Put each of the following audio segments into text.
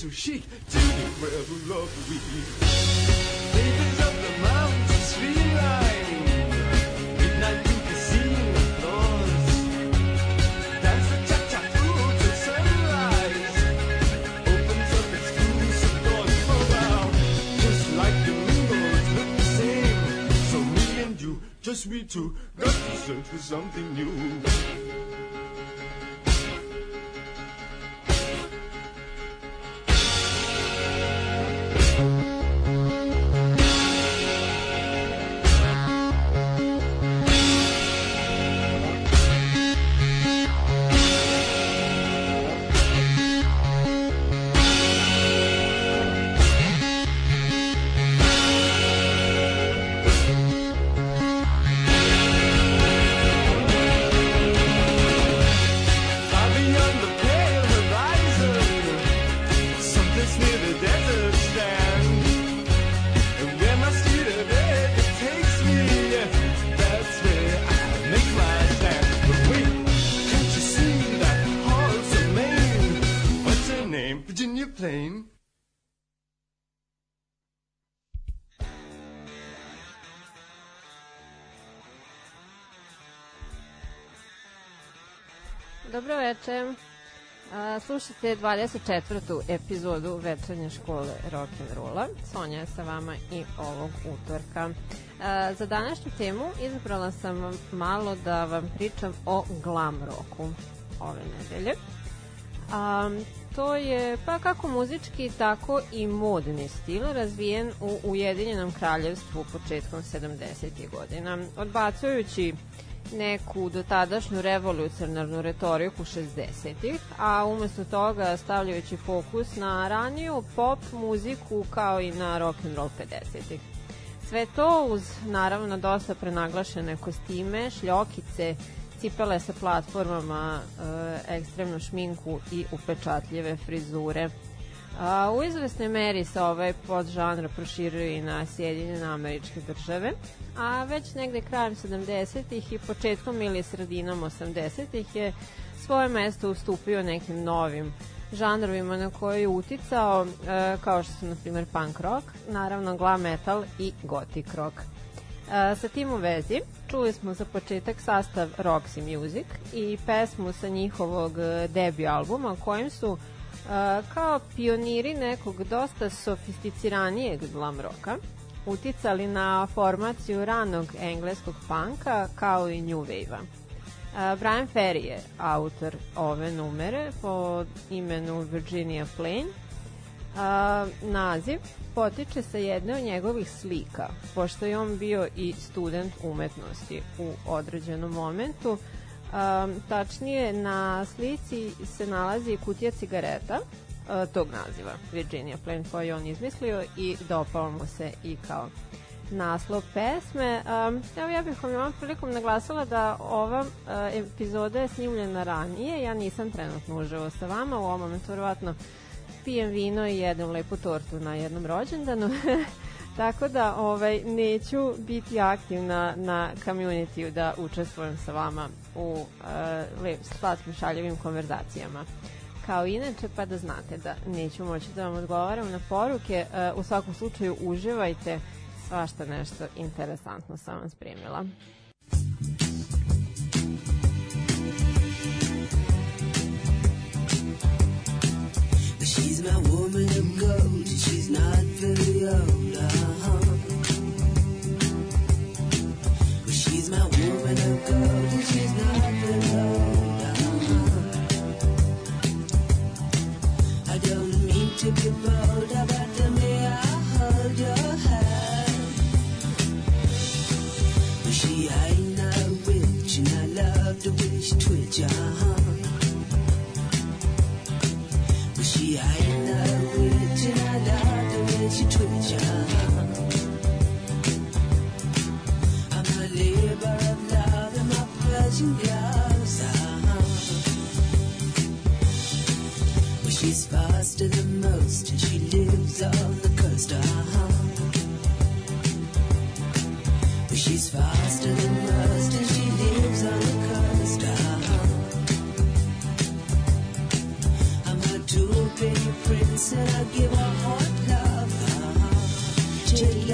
So chic, take it wherever love we. Babies up the mountain streamline, midnight to casino floors. Dance the cha-cha through till sunrise. Opens up exclusive doors for wow. Just like the windows look the same. So me and you, just we two, got to search for something new. Slušate 24. epizodu večernje škole rock'n'rolla. Sonja je sa vama i ovog utorka. A, za današnju temu izabrala sam vam malo da vam pričam o glam roku ove nedelje. A, to je pa kako muzički, tako i modni stil razvijen u Ujedinjenom kraljevstvu početkom 70. godina. Odbacujući neku dotadašnju revolucionarnu retoriku 60-ih, a umesto toga stavljajući fokus na raniju pop muziku kao i na rock and roll 50-ih. Sve to uz naravno dosta prenaglašene kostime, šljokice, cipele sa platformama, e, ekstremnu šminku i upečatljive frizure. A, u izvesnoj meri se ovaj podžanr proširuje i na Sjedinjene američke države, a već negde krajem 70-ih i početkom ili sredinom 80-ih je svoje mesto ustupio nekim novim žanrovima na koje je uticao, e, kao što su, na primjer, punk rock, naravno glam metal i gothic rock. E, sa tim u vezi, čuli smo za početak sastav Roxy Music i pesmu sa njihovog e, debi albuma kojim su kao pioniri nekog dosta sofisticiranijeg glam roka uticali na formaciju ranog engleskog panka kao i new wave-a. Brian Ferry je autor ove numere po imenu Virginia Plain A, naziv potiče sa jedne od njegovih slika, pošto je on bio i student umetnosti u određenom momentu. Um, tačnije, na slici se nalazi kutija cigareta uh, tog naziva, Virginia Plain, koji je on izmislio i dopao mu se i kao naslov pesme. Um, evo ja bih vam ovom prilikom naglasila da ova uh, epizoda je snimljena ranije, ja nisam trenutno uživo sa vama, u ovom momentu verovatno pijem vino i jedem lepu tortu na jednom rođendanu. Tako da ovaj, neću biti aktivna na community da učestvujem sa vama u uh, lep, slatkim šaljivim konverzacijama. Kao inače, pa da znate da neću moći da vam odgovaram na poruke. Uh, u svakom slučaju uživajte svašta nešto interesantno sam vam spremila. She's my woman of gold. She's not very old. She ain't no witch, and I love the way she twitch. She's faster than most and she lives on the coast uh-huh. She's faster than most and she lives on the coast uh-huh. I'm prince and I give her hot love. Uh-huh. Take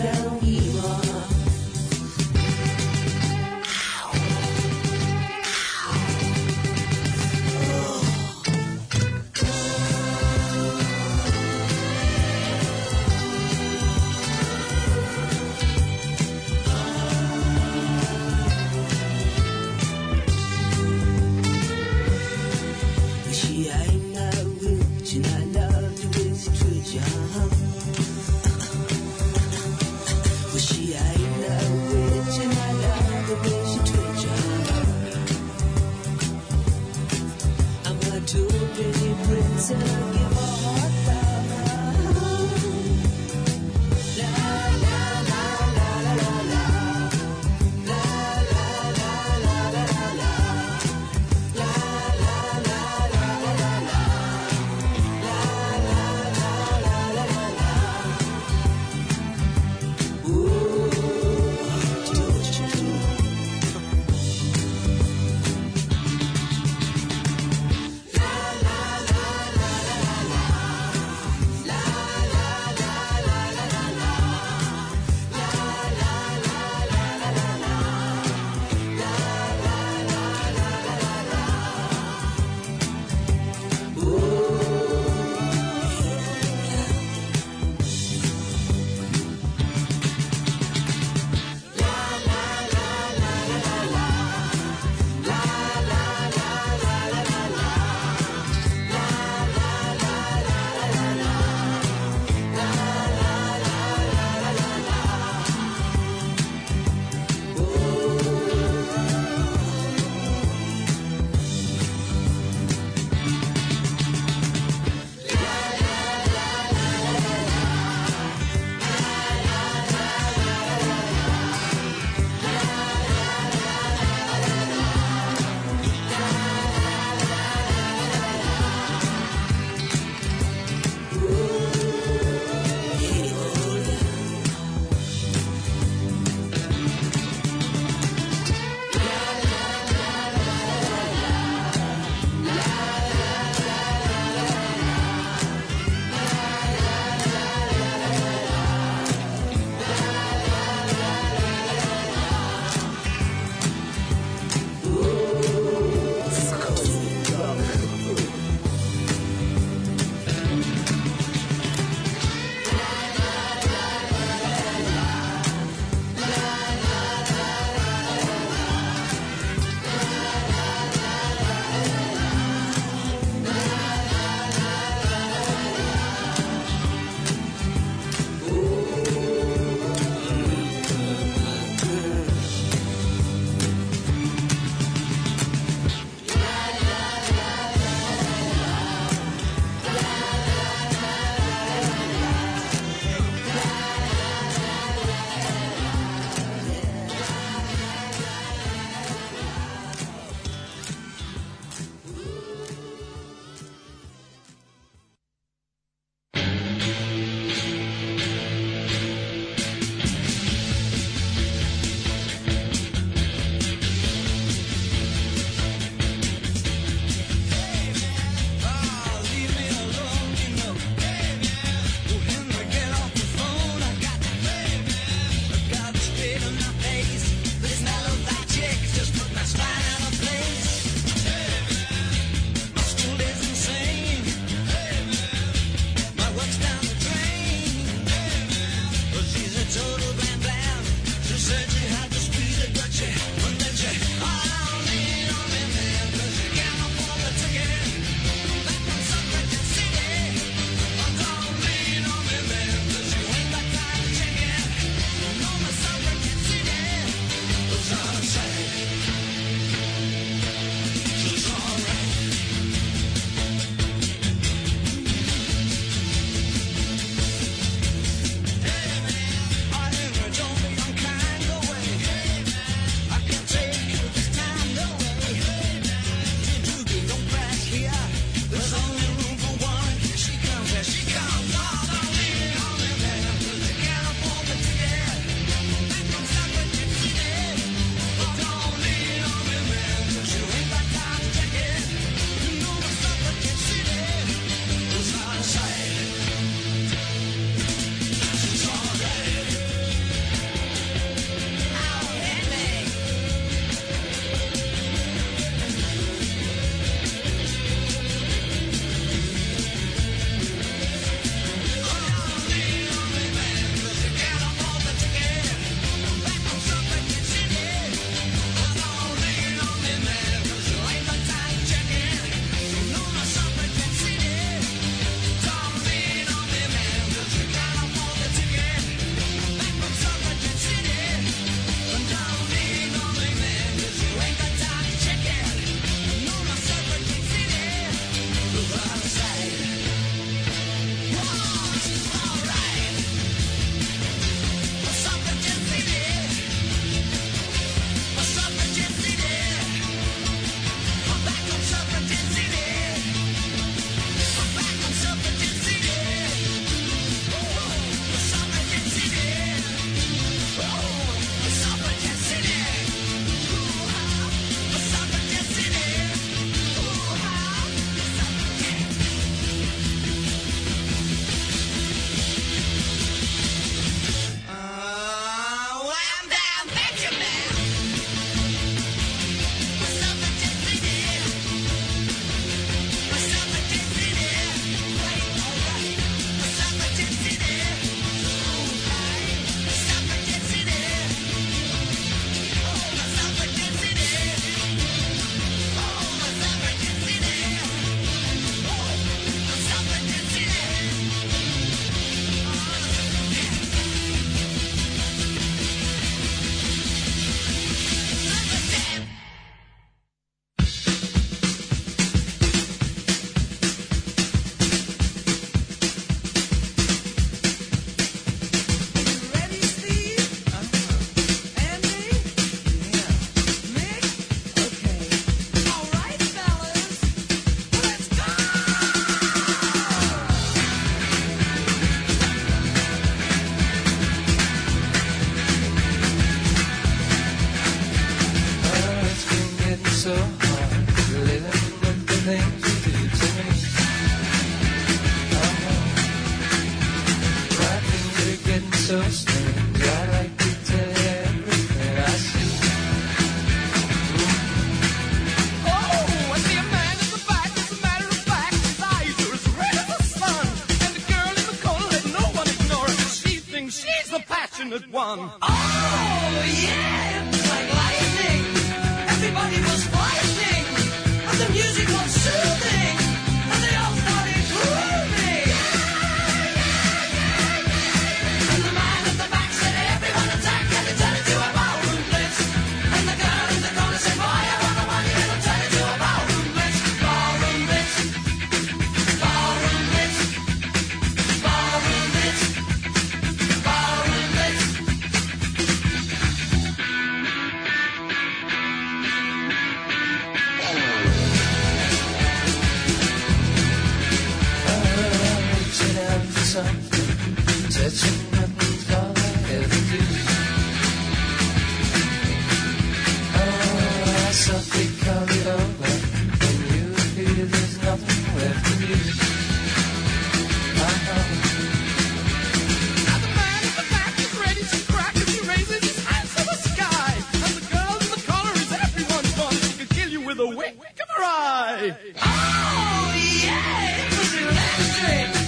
kill you with a wink of her eye. Oh, yeah, it was electric,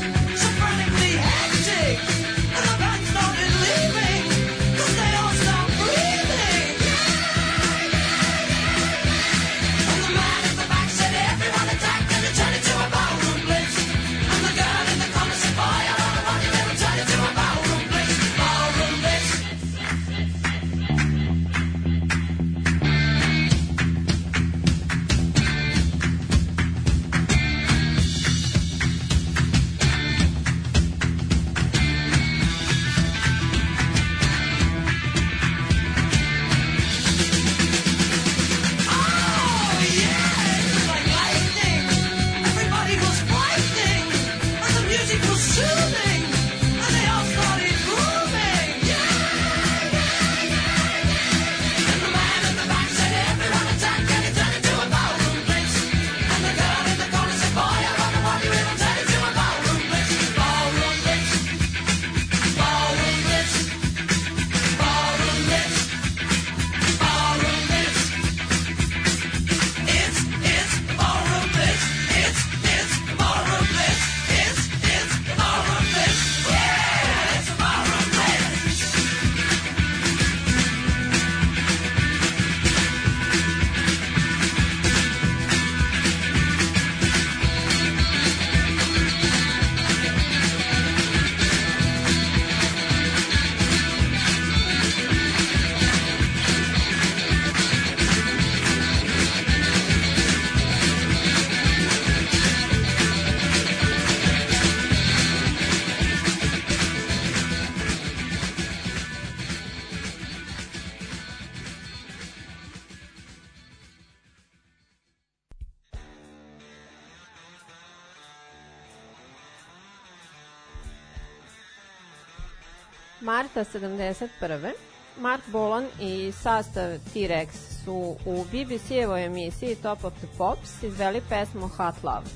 1971. Mark Bolan i sastav T-Rex su u BBC-evoj emisiji Top of the Pops izveli pesmu Hot Love,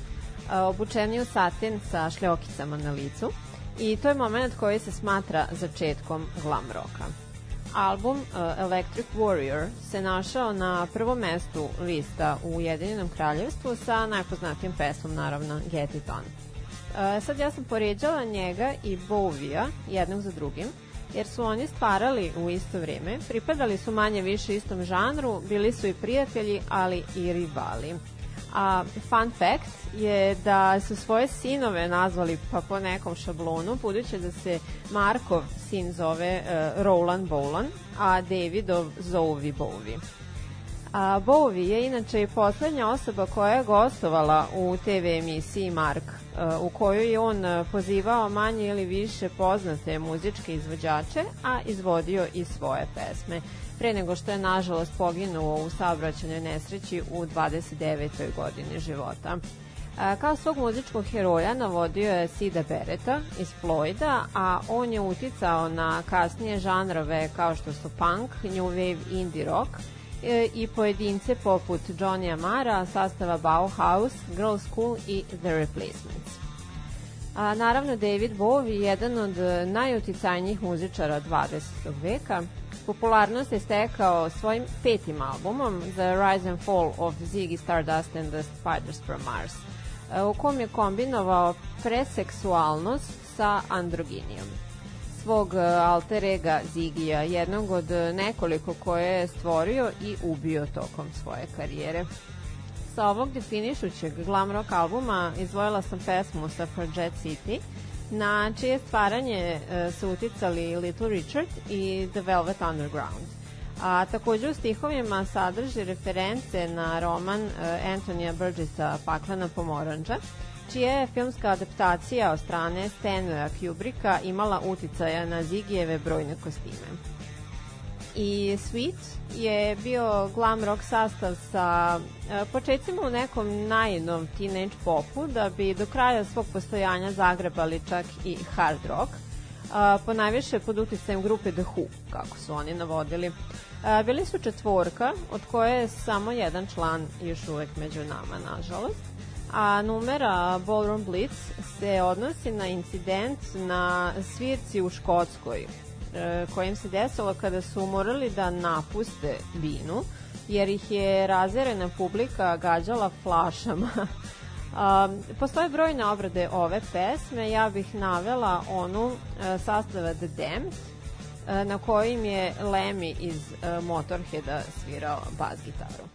obučeni u satin sa šljokicama na licu i to je moment koji se smatra začetkom glam roka. Album Electric Warrior se našao na prvom mestu lista u Ujedinjenom kraljevstvu sa najpoznatijim pesmom, naravno, Get It On. Sad ja sam poređala njega i Bovija jednog za drugim, jer su oni stvarali u isto vrijeme, pripadali su manje više istom žanru, bili su i prijatelji, ali i rivali. A fun fact je da su svoje sinove nazvali pa po nekom šablonu, budući da se Markov sin zove uh, Roland Bolan, a Davidov Zovi Bovi. A Bovi je inače i poslednja osoba koja je gostovala u TV emisiji Mark, e, u kojoj je on e, pozivao manje ili više poznate muzičke izvođače, a izvodio i svoje pesme, pre nego što je nažalost poginuo u saobraćajnoj nesreći u 29. godini života. A, Kao svog muzičkog heroja navodio je Sida Bereta iz Floyda, a on je uticao na kasnije žanrove kao što su punk, new wave, indie rock, e, i pojedince poput Johnny Amara, sastava Bauhaus, Girl School i The Replacements. A, naravno, David Bowie je jedan od e, najuticajnijih muzičara 20. veka. Popularnost je stekao svojim petim albumom The Rise and Fall of Ziggy Stardust and the Spiders from Mars, e, u kom je kombinovao preseksualnost sa androginijom svog e, alter ega Zigija, jednog od e, nekoliko koje je stvorio i ubio tokom svoje karijere. Sa ovog definišućeg glam rock albuma izvojila sam pesmu Suffragette City, na čije stvaranje e, su uticali Little Richard i The Velvet Underground. A takođe u stihovima sadrži reference na roman Antonija Burgessa Paklena pomoranđa, čija je filmska adaptacija od strane Stanleya Kubricka imala uticaja na Zigijeve brojne kostime. I Sweet je bio glam rock sastav sa e, početcima u nekom naivnom teenage popu da bi do kraja svog postojanja zagrebali čak i hard rock, a, po najviše pod uticajem grupe The Who, kako su oni navodili. A, bili su četvorka, od koje je samo jedan član još uvek među nama, nažalost a numera Ballroom Blitz se odnosi na incident na svirci u Škotskoj e, kojim se desilo kada su morali da napuste binu jer ih je razjerena publika gađala flašama. A, postoje brojne obrade ove pesme, ja bih navela onu e, sastava The Damned, e, na kojim je Lemmy iz e, Motorheada svirao bas gitaru.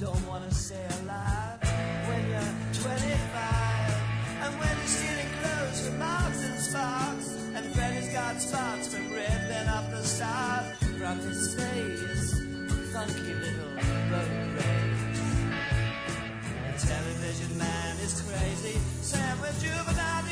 Don't wanna stay alive when you're 25. And when you're stealing clothes from Marks and Sparks, and Freddy's got spots from ripping up the stars from his face, funky little boat race. The television man is crazy, Sam with juvenile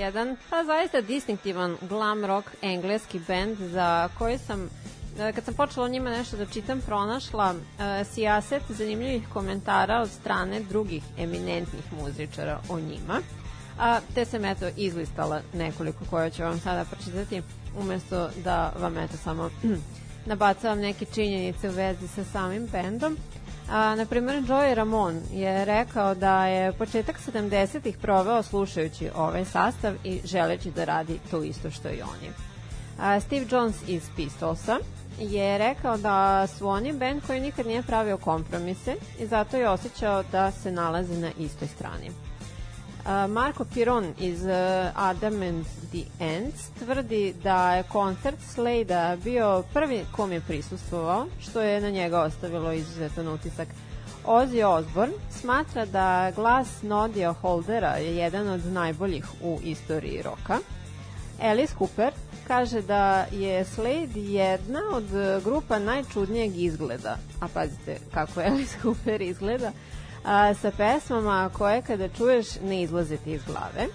jedan, pa zaista distinktivan glam rock engleski band za koji sam e, kad sam počela o njima nešto da čitam, pronašla uh, sijaset zanimljivih komentara od strane drugih eminentnih muzičara o njima. A, te sam eto izlistala nekoliko koje ću vam sada pročitati umesto da vam eto samo nabacavam neke činjenice u vezi sa samim bendom. A, na primjer, Joey Ramon je rekao da je početak 70-ih proveo slušajući ovaj sastav i želeći da radi to isto što i oni. A, Steve Jones iz Pistolsa je rekao da su oni band koji nikad nije pravio kompromise i zato je osjećao da se nalaze na istoj strani. Marko Piron iz uh, Adam and the Ants tvrdi da je koncert Slade bio prvi kom je prisustvovao, što je na njega ostavilo izuzetan utisak. Ozzy Osbourne smatra da glas Nodia Holdera je jedan od najboljih u istoriji roka. Alice Cooper kaže da je Slade jedna od grupa najčudnijeg izgleda. A pazite kako Alice Cooper izgleda a, sa pesmama koje kada čuješ ne izlaze ti iz glave.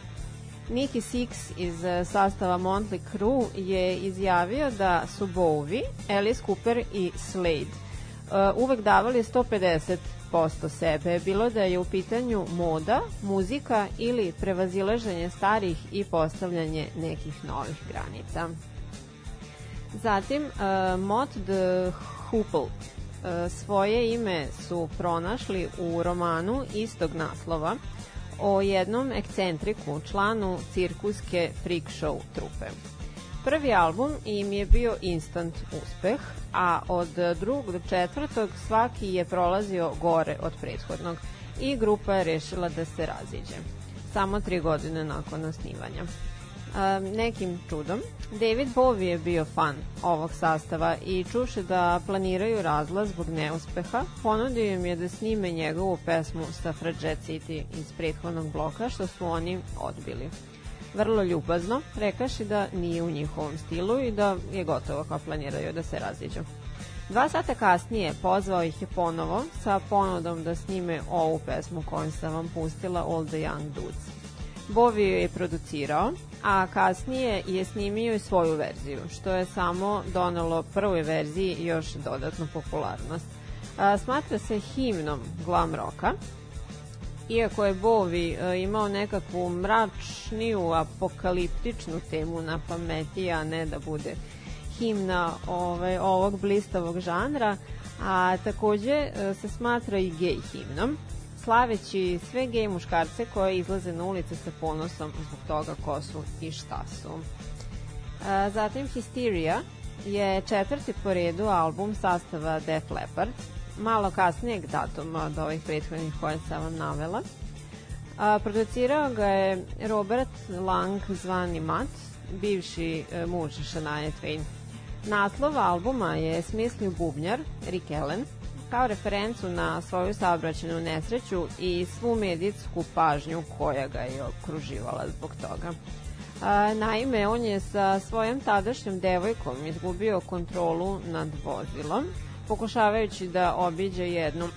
Nicky Six iz e, sastava Motley Crue je izjavio da su Bowie, Alice Cooper i Slade uh, uvek davali 150% sebe, bilo da je u pitanju moda, muzika ili prevazileženje starih i postavljanje nekih novih granica. Zatim, uh, Mott de Hoople E, svoje ime su pronašli u romanu istog naslova o jednom ekcentriku, članu cirkuske freak show trupe. Prvi album im je bio instant uspeh, a od drugog do četvrtog svaki je prolazio gore od prethodnog i grupa je rešila da se raziđe. Samo tri godine nakon osnivanja nekim čudom. David Bowie je bio fan ovog sastava i čuše da planiraju razlaz zbog neuspeha, ponudio im je da snime njegovu pesmu Suffragette City iz prethodnog bloka, što su oni odbili. Vrlo ljubazno, rekaši da nije u njihovom stilu i da je gotovo kao planiraju da se raziđu. Dva sata kasnije pozvao ih je ponovo sa ponudom da snime ovu pesmu koju sam vam pustila All the Young Dudes. Bowie je producirao, a kasnije je snimio i svoju verziju, što je samo donelo prvoj verziji još dodatnu popularnost. A, smatra se himnom glam roka, iako je Bowie a, imao nekakvu mračniju, apokaliptičnu temu na pameti, a ne da bude himna ovaj, ovog blistavog žanra, a takođe se smatra i gej himnom, slaveći sve gej muškarce koje izlaze na ulice sa ponosom zbog toga ko su i šta su. A, zatim Hysteria je četvrti po redu album sastava Def Leppard, malo kasnijeg datuma od ovih prethodnih koje sam vam navela. A, producirao ga je Robert Lang zvani Matt, bivši e, muž Shania Twain. Naslov albuma je smislio bubnjar Rick Allen, kao referencu na svoju saobraćenu nesreću i svu medijsku pažnju koja ga je okruživala zbog toga. Naime, on je sa svojom tadašnjom devojkom izgubio kontrolu nad vozilom, pokušavajući da obiđe jednu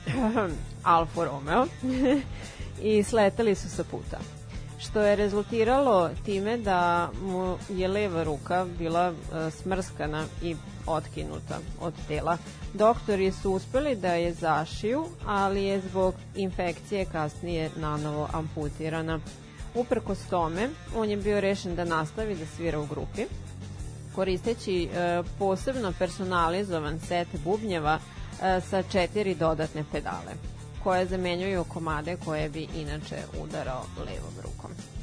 Alfa Romeo i sleteli su sa puta što je rezultiralo time da mu je leva ruka bila e, smrskana i otkinuta od tela. Doktori su uspeli da je zašiju, ali je zbog infekcije kasnije nanovo amputirana. Uprkos tome, on je bio rešen da nastavi da svira u grupi, koristeći e, posebno personalizovan set bubnjeva e, sa četiri dodatne pedale koje zamenjuju komade koje bi inače udarao levom rukom.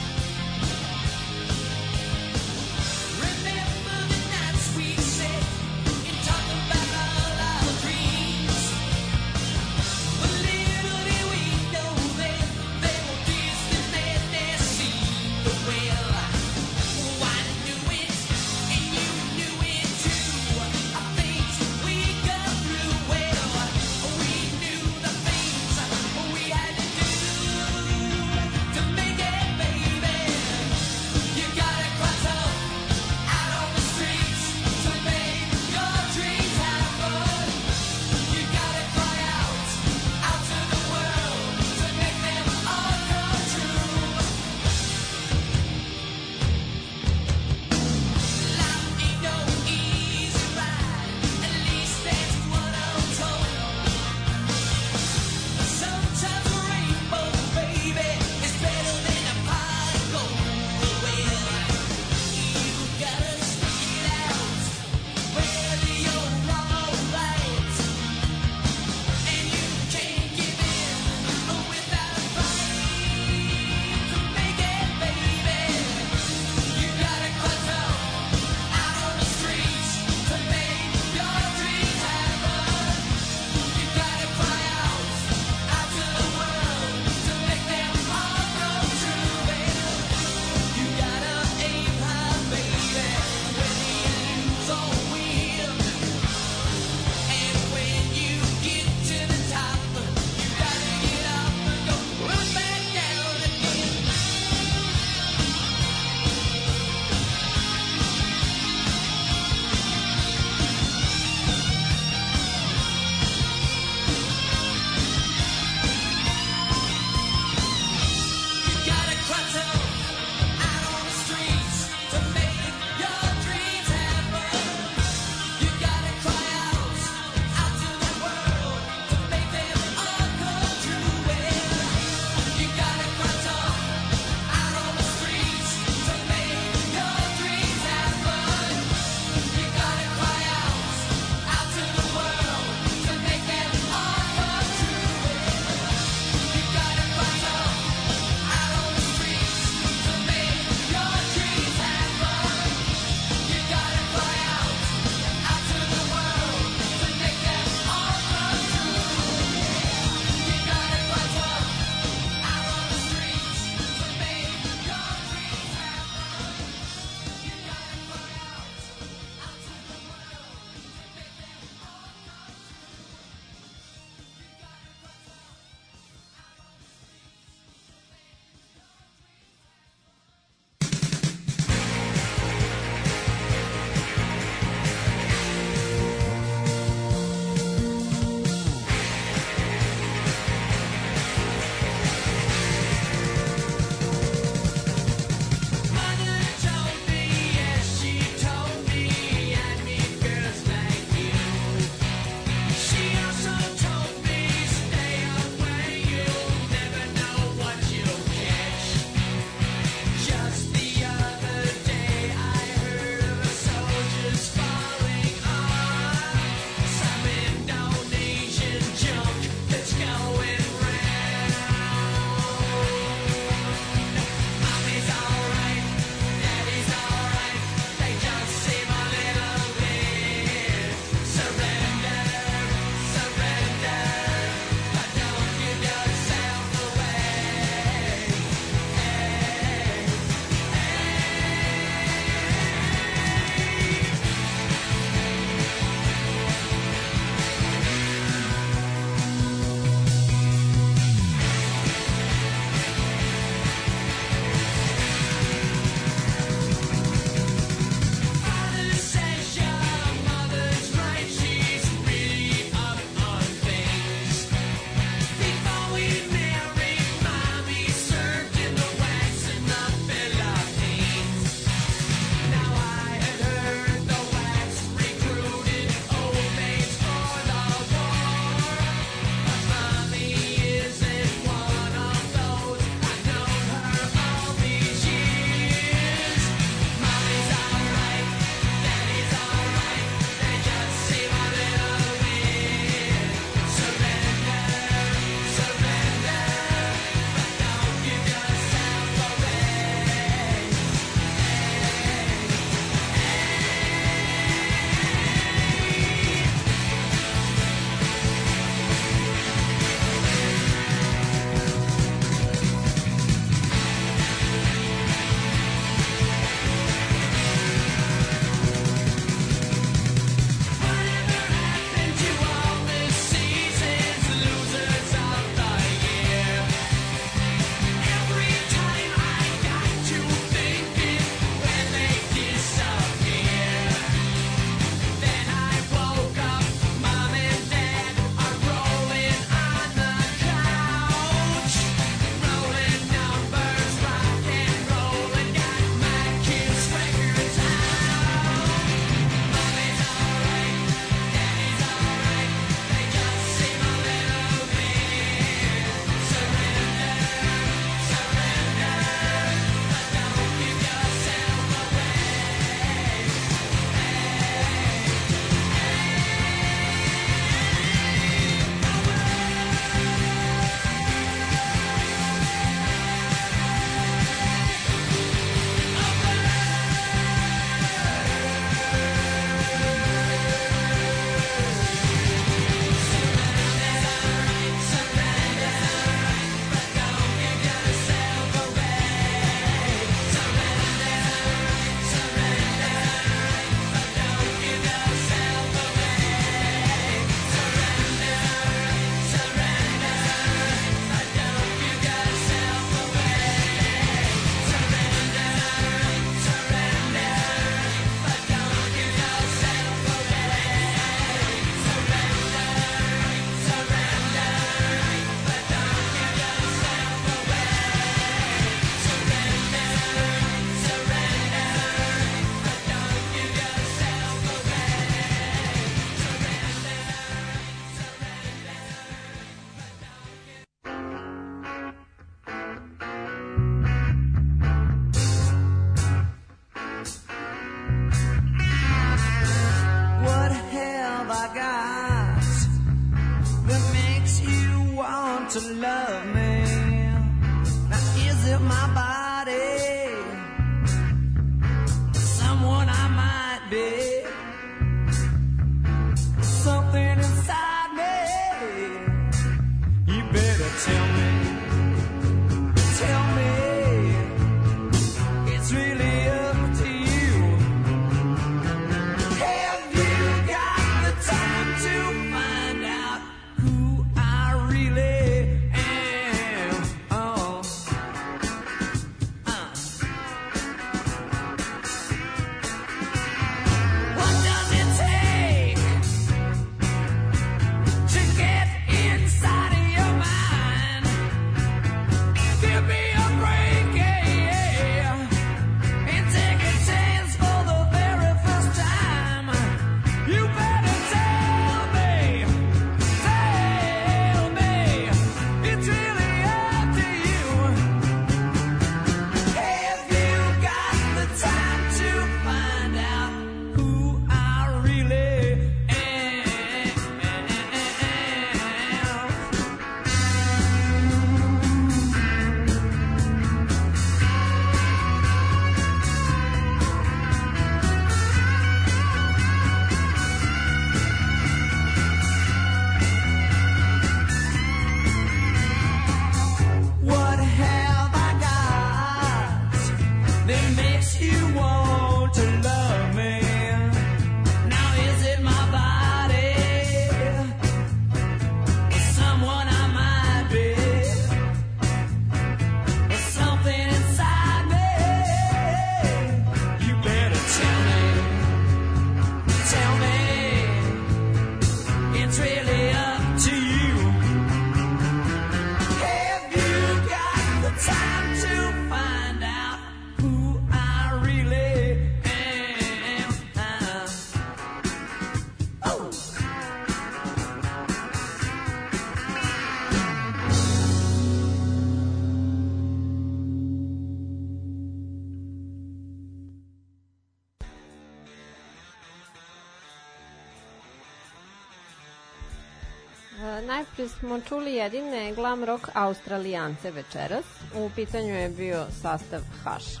Najprije smo čuli jedine glam rock australijance večeras. U pitanju je bio sastav Hush.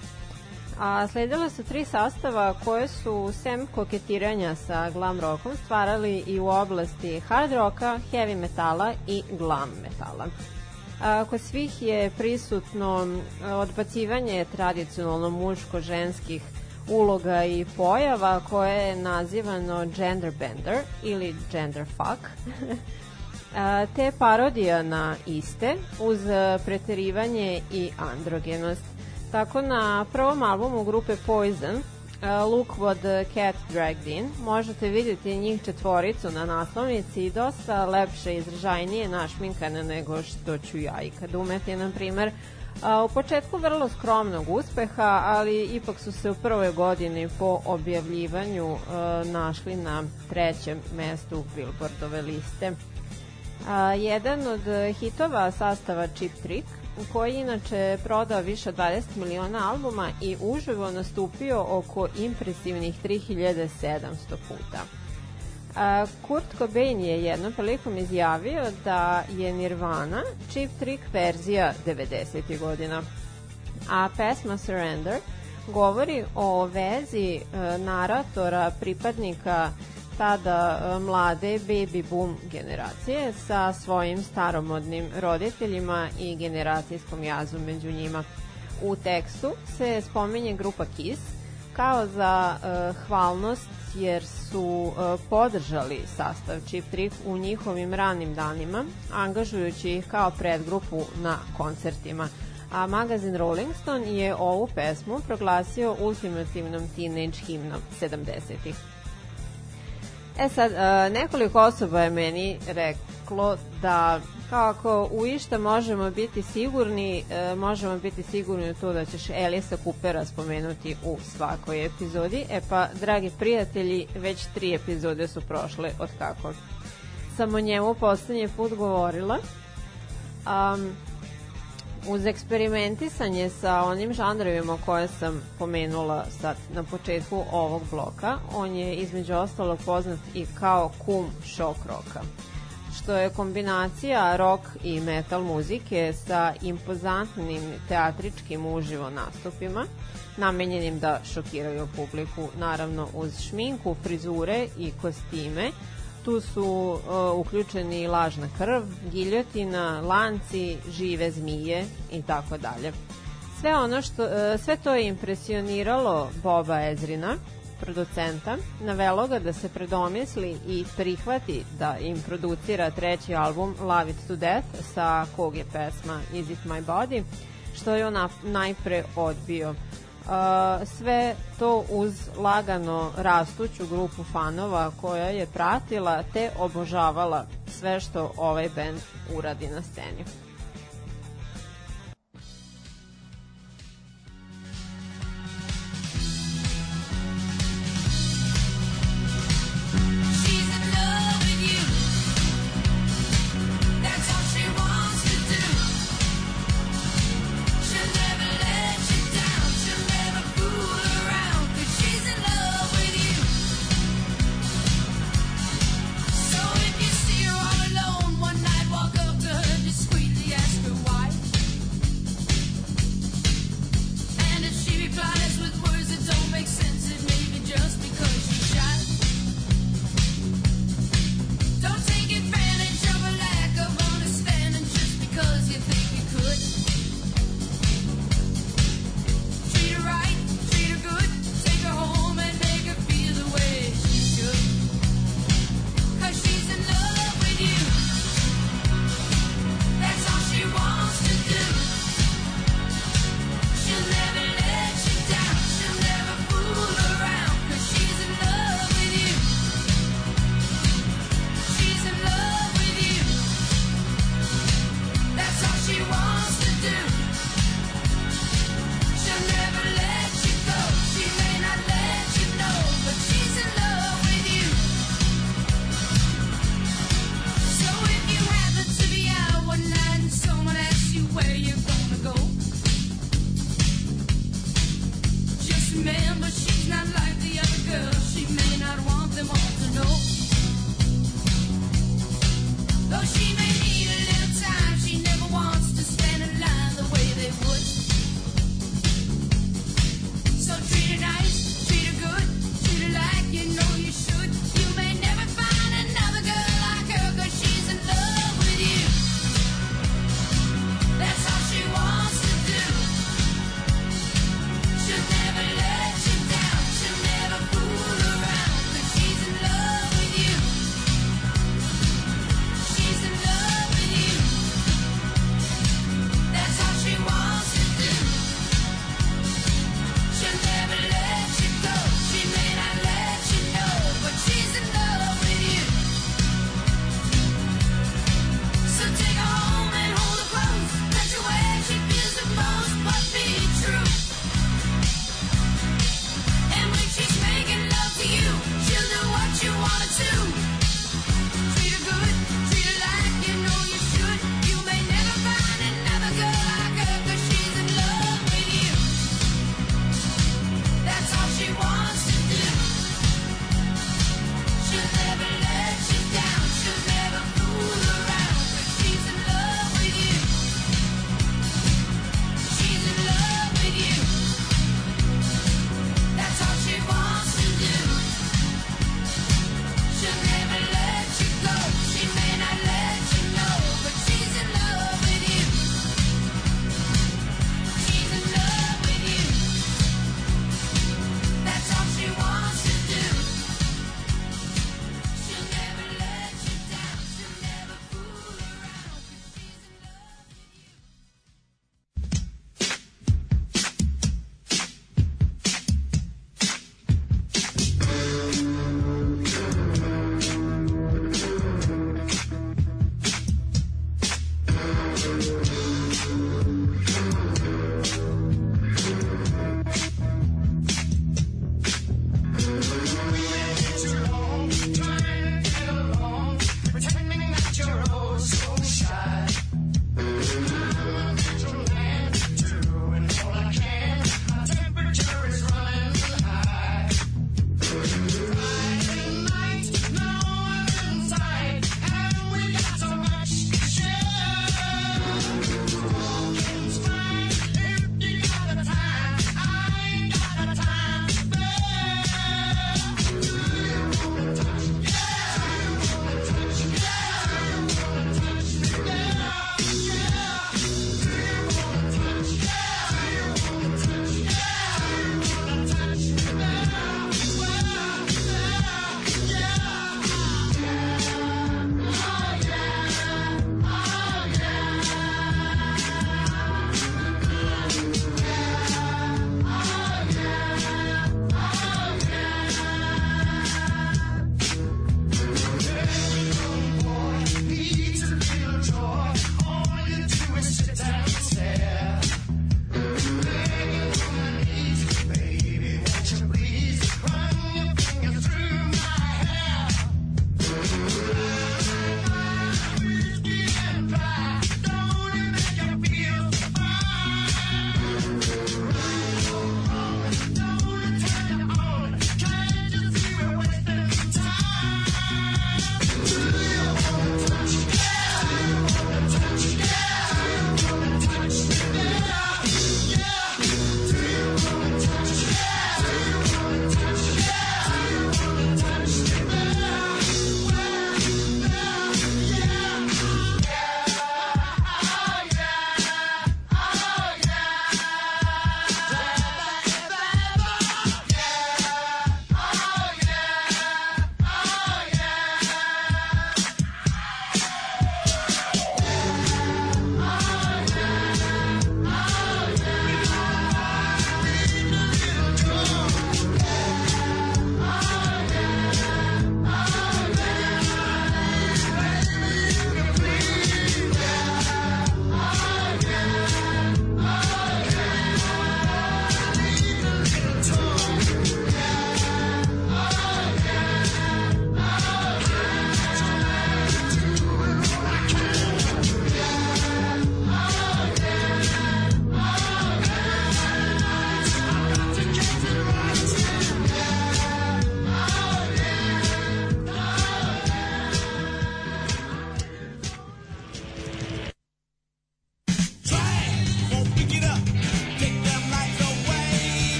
A sledile su tri sastava koje su sem koketiranja sa glam rockom stvarali i u oblasti hard rocka, heavy metala i glam metala. A, kod svih je prisutno odbacivanje tradicionalno muško-ženskih uloga i pojava koje je nazivano gender bender ili gender fuck. Te parodija na iste uz e, preterivanje i androgenost. Tako na prvom albumu grupe Poison uh, Look What the Cat Dragged In možete vidjeti njih četvoricu na naslovnici i dosta lepše i izražajnije našminkane nego što ću ja i kad umeti, na primer, u početku vrlo skromnog uspeha, ali ipak su se u prvoj godini po objavljivanju e, našli na trećem mestu Billboardove liste. A, jedan od hitova sastava Chip Trick, koji inače prodao više od 20 miliona albuma i uživo nastupio oko impresivnih 3700 puta. A, Kurt Cobain je jednom prilikom izjavio da je Nirvana Cheap Trick verzija 90. godina. A pesma Surrender govori o vezi e, naratora pripadnika tada e, mlade baby boom generacije sa svojim staromodnim roditeljima i generacijskom jazu među njima. U tekstu se spominje grupa Kiss kao za e, hvalnost jer su e, podržali sastav Chip Trick u njihovim ranim danima, angažujući ih kao predgrupu na koncertima. A magazin Rolling Stone je ovu pesmu proglasio ultimativnom teenage himnom 70-ih. E sad, e, nekoliko osoba je meni reklo da kako u išta možemo biti sigurni, e, možemo biti sigurni u to da ćeš Elisa Coopera spomenuti u svakoj epizodi. E pa, dragi prijatelji, već tri epizode su prošle od kako sam o njemu poslednji put govorila. Um, uz eksperimentisanje sa onim žanrovima koje sam pomenula sad na početku ovog bloka, on je između ostalog poznat i kao kum šok roka što je kombinacija rock i metal muzike sa impozantnim teatričkim uživo nastupima, namenjenim da šokiraju publiku, naravno uz šminku, frizure i kostime, Tu su uh, uključeni lažna krv, giljotina, lanci, žive zmije i tako dalje. Sve ono što uh, sve to je impresioniralo Boba Ezrina, producenta, navelo ga da se predomisli i prihvati da im producira treći album Love It To Death sa kog je pesma Is It My Body, što je on najpre odbio sve to uz lagano rastuću grupu fanova koja je pratila te obožavala sve što ovaj band uradi na sceni.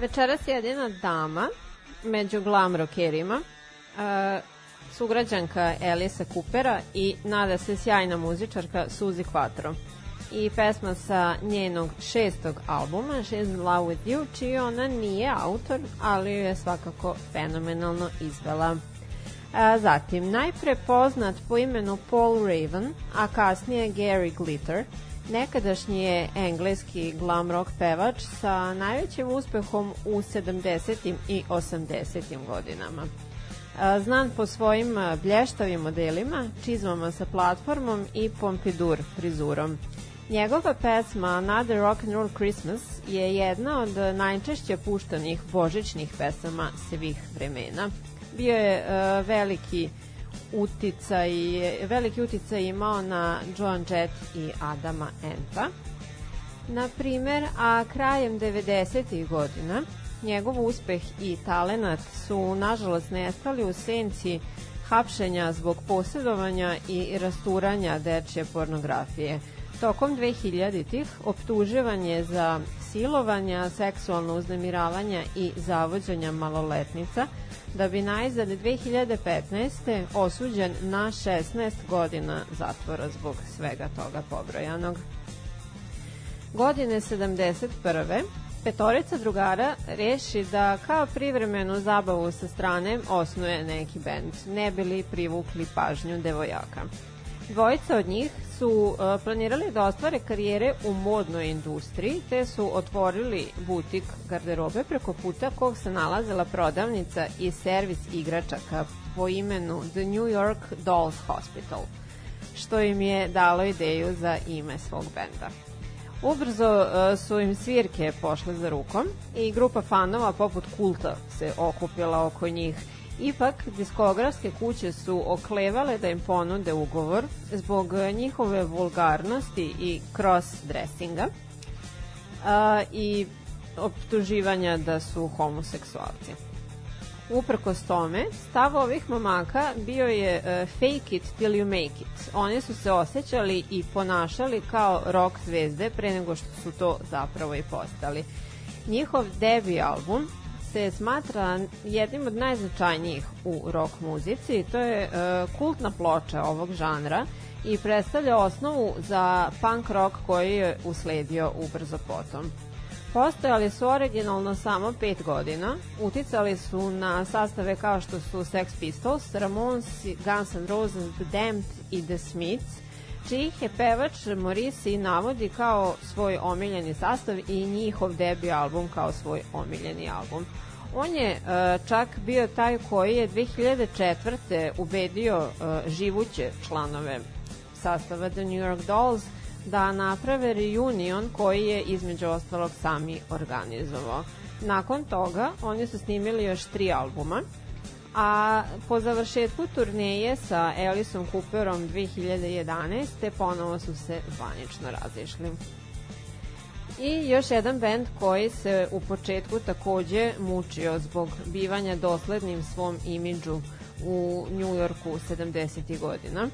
Večeras je jedina dama među glam rockerima, uh, sugrađanka Elisa Kupera i nada se sjajna muzičarka Suzy Quattro. I pesma sa njenog šestog albuma, She's in Love With You, čiji ona nije autor, ali ju je svakako fenomenalno izvela. A, zatim, najprepoznat po imenu Paul Raven, a kasnije Gary Glitter – Nekadašnji je engleski glam rock pevač sa najvećim uspehom u 70. i 80. godinama. Znan po svojim blještavim modelima, čizmama sa platformom i pompidur frizurom. Njegova pesma Another Rock and Roll Christmas je jedna od najčešće puštanih božićnih pesama svih vremena. Bio je veliki uticaj, veliki uticaj imao na Joan Jett i Adama Enta. Na primer, a krajem 90. godina njegov uspeh i talenat su nažalost nestali u senci hapšenja zbog posjedovanja i rasturanja dečje pornografije. Tokom 2000-ih optuživan je za silovanja, seksualno uznemiravanja i zavođenja maloletnica, da bi najzad 2015. osuđen na 16 godina zatvora zbog svega toga pobrojanog. Godine 71. petorica drugara reši da kao privremenu zabavu sa strane osnuje neki bend, ne bili privukli pažnju devojaka. Dvojica od njih su uh, planirali da ostvare karijere u modnoj industriji, te su otvorili butik garderobe preko puta kog se nalazila prodavnica i servis igračaka po imenu The New York Dolls Hospital, što im je dalo ideju za ime svog benda. Ubrzo uh, su im svirke pošle za rukom i grupa fanova poput kulta se okupila oko njih Ipak, diskografske kuće su oklevale da im ponude ugovor zbog njihove vulgarnosti i cross-dressinga i optuživanja da su homoseksualci. Uprkos tome, stav ovih momaka bio je uh, fake it till you make it. Oni su se osjećali i ponašali kao rock zvezde pre nego što su to zapravo i postali. Njihov debi album se smatra jednim od najznačajnijih u rock muzici. To je e, kultna ploča ovog žanra i predstavlja osnovu za punk rock koji je usledio ubrzo potom. Postojali su originalno samo pet godina, uticali su na sastave kao što su Sex Pistols, Ramones, Guns N' Roses, The Damned i The Smiths, čijih je pevač Morisi navodi kao svoj omiljeni sastav i njihov debi album kao svoj omiljeni album. On je uh, čak bio taj koji je 2004. ubedio uh, živuće članove sastava The New York Dolls da naprave reunion koji je između ostalog sami organizovao. Nakon toga oni su snimili još tri albuma, a po završetku turneje sa Aliceom Cooperom 2011. ponovo su se zvanično razišli. I još jedan bend koji se u početku takođe mučio zbog bivanja doslednim svom imidžu u Njujorku 70. godina.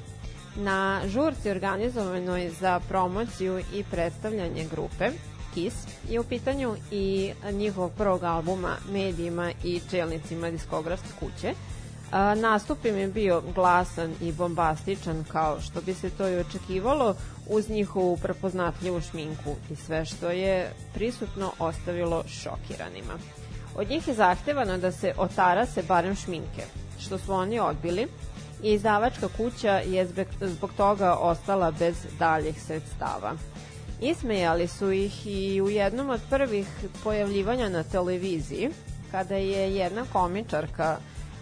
Na žurci organizovanoj za promociju i predstavljanje grupe Kiss je u pitanju i njihovog prvog albuma medijima i čelnicima diskografske kuće. Nastup im je bio glasan i bombastičan kao što bi se to i očekivalo uz njihovu prepoznatljivu šminku i sve što je prisutno ostavilo šokiranima. Od njih je zahtevano da se otara se barem šminke, što su oni odbili i izdavačka kuća je zbog toga ostala bez daljih sredstava. Ismejali su ih i u jednom od prvih pojavljivanja na televiziji, kada je jedna komičarka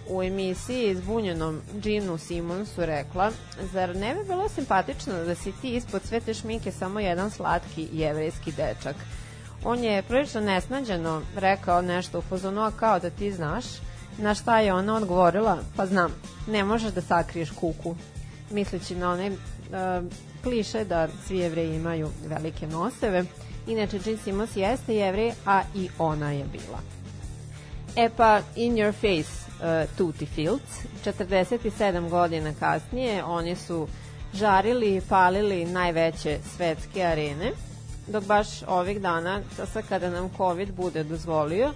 u emisiji zbunjenom Ginu Simonsu rekla zar ne bi bilo simpatično da si ti ispod sve te šminke samo jedan slatki jevrejski dečak? On je prilično nesnađeno rekao nešto u fazonu, a kao da ti znaš, na šta je ona odgovorila, pa znam, ne možeš da sakriješ kuku, misleći na onaj kliše da svi jevreji imaju velike noseve. Inače, Gene Simmons jeste jevrej, a i ona je bila. E pa, In Your Face, uh, Tutti Fields. 47 godina kasnije oni su žarili i palili najveće svetske arene, dok baš ovih dana, sad kada nam COVID bude dozvolio,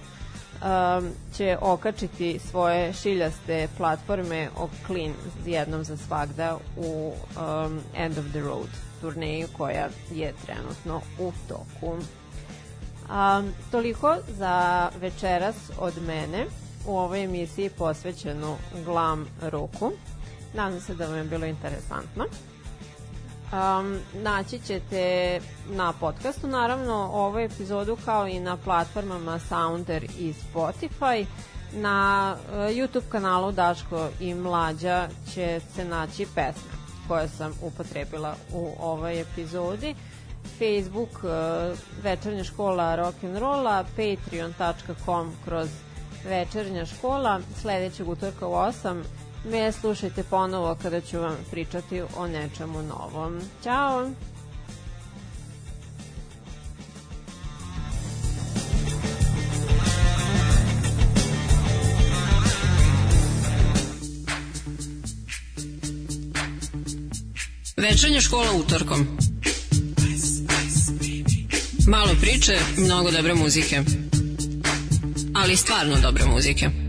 um, će okačiti svoje šiljaste platforme o Clean jednom za svagda u um, End of the Road turneju koja je trenutno u toku. Um, toliko za večeras od mene u ovoj emisiji posvećenu glam roku. Nadam se da vam je bilo interesantno. Um, naći ćete na podcastu naravno ovu epizodu kao i na platformama Sounder i Spotify. Na uh, YouTube kanalu Daško i Mlađa će se naći pesma koja sam upotrebila u ovoj epizodi. Facebook uh, Večernja škola rock'n'rolla, patreon.com kroz Večernja škola, sledećeg utorka u 8 me slušajte ponovo kada ću vam pričati o nečemu novom. Ćao! Večernja škola utorkom. Malo priče, mnogo dobre muzike. Ali stvarno dobre muzike.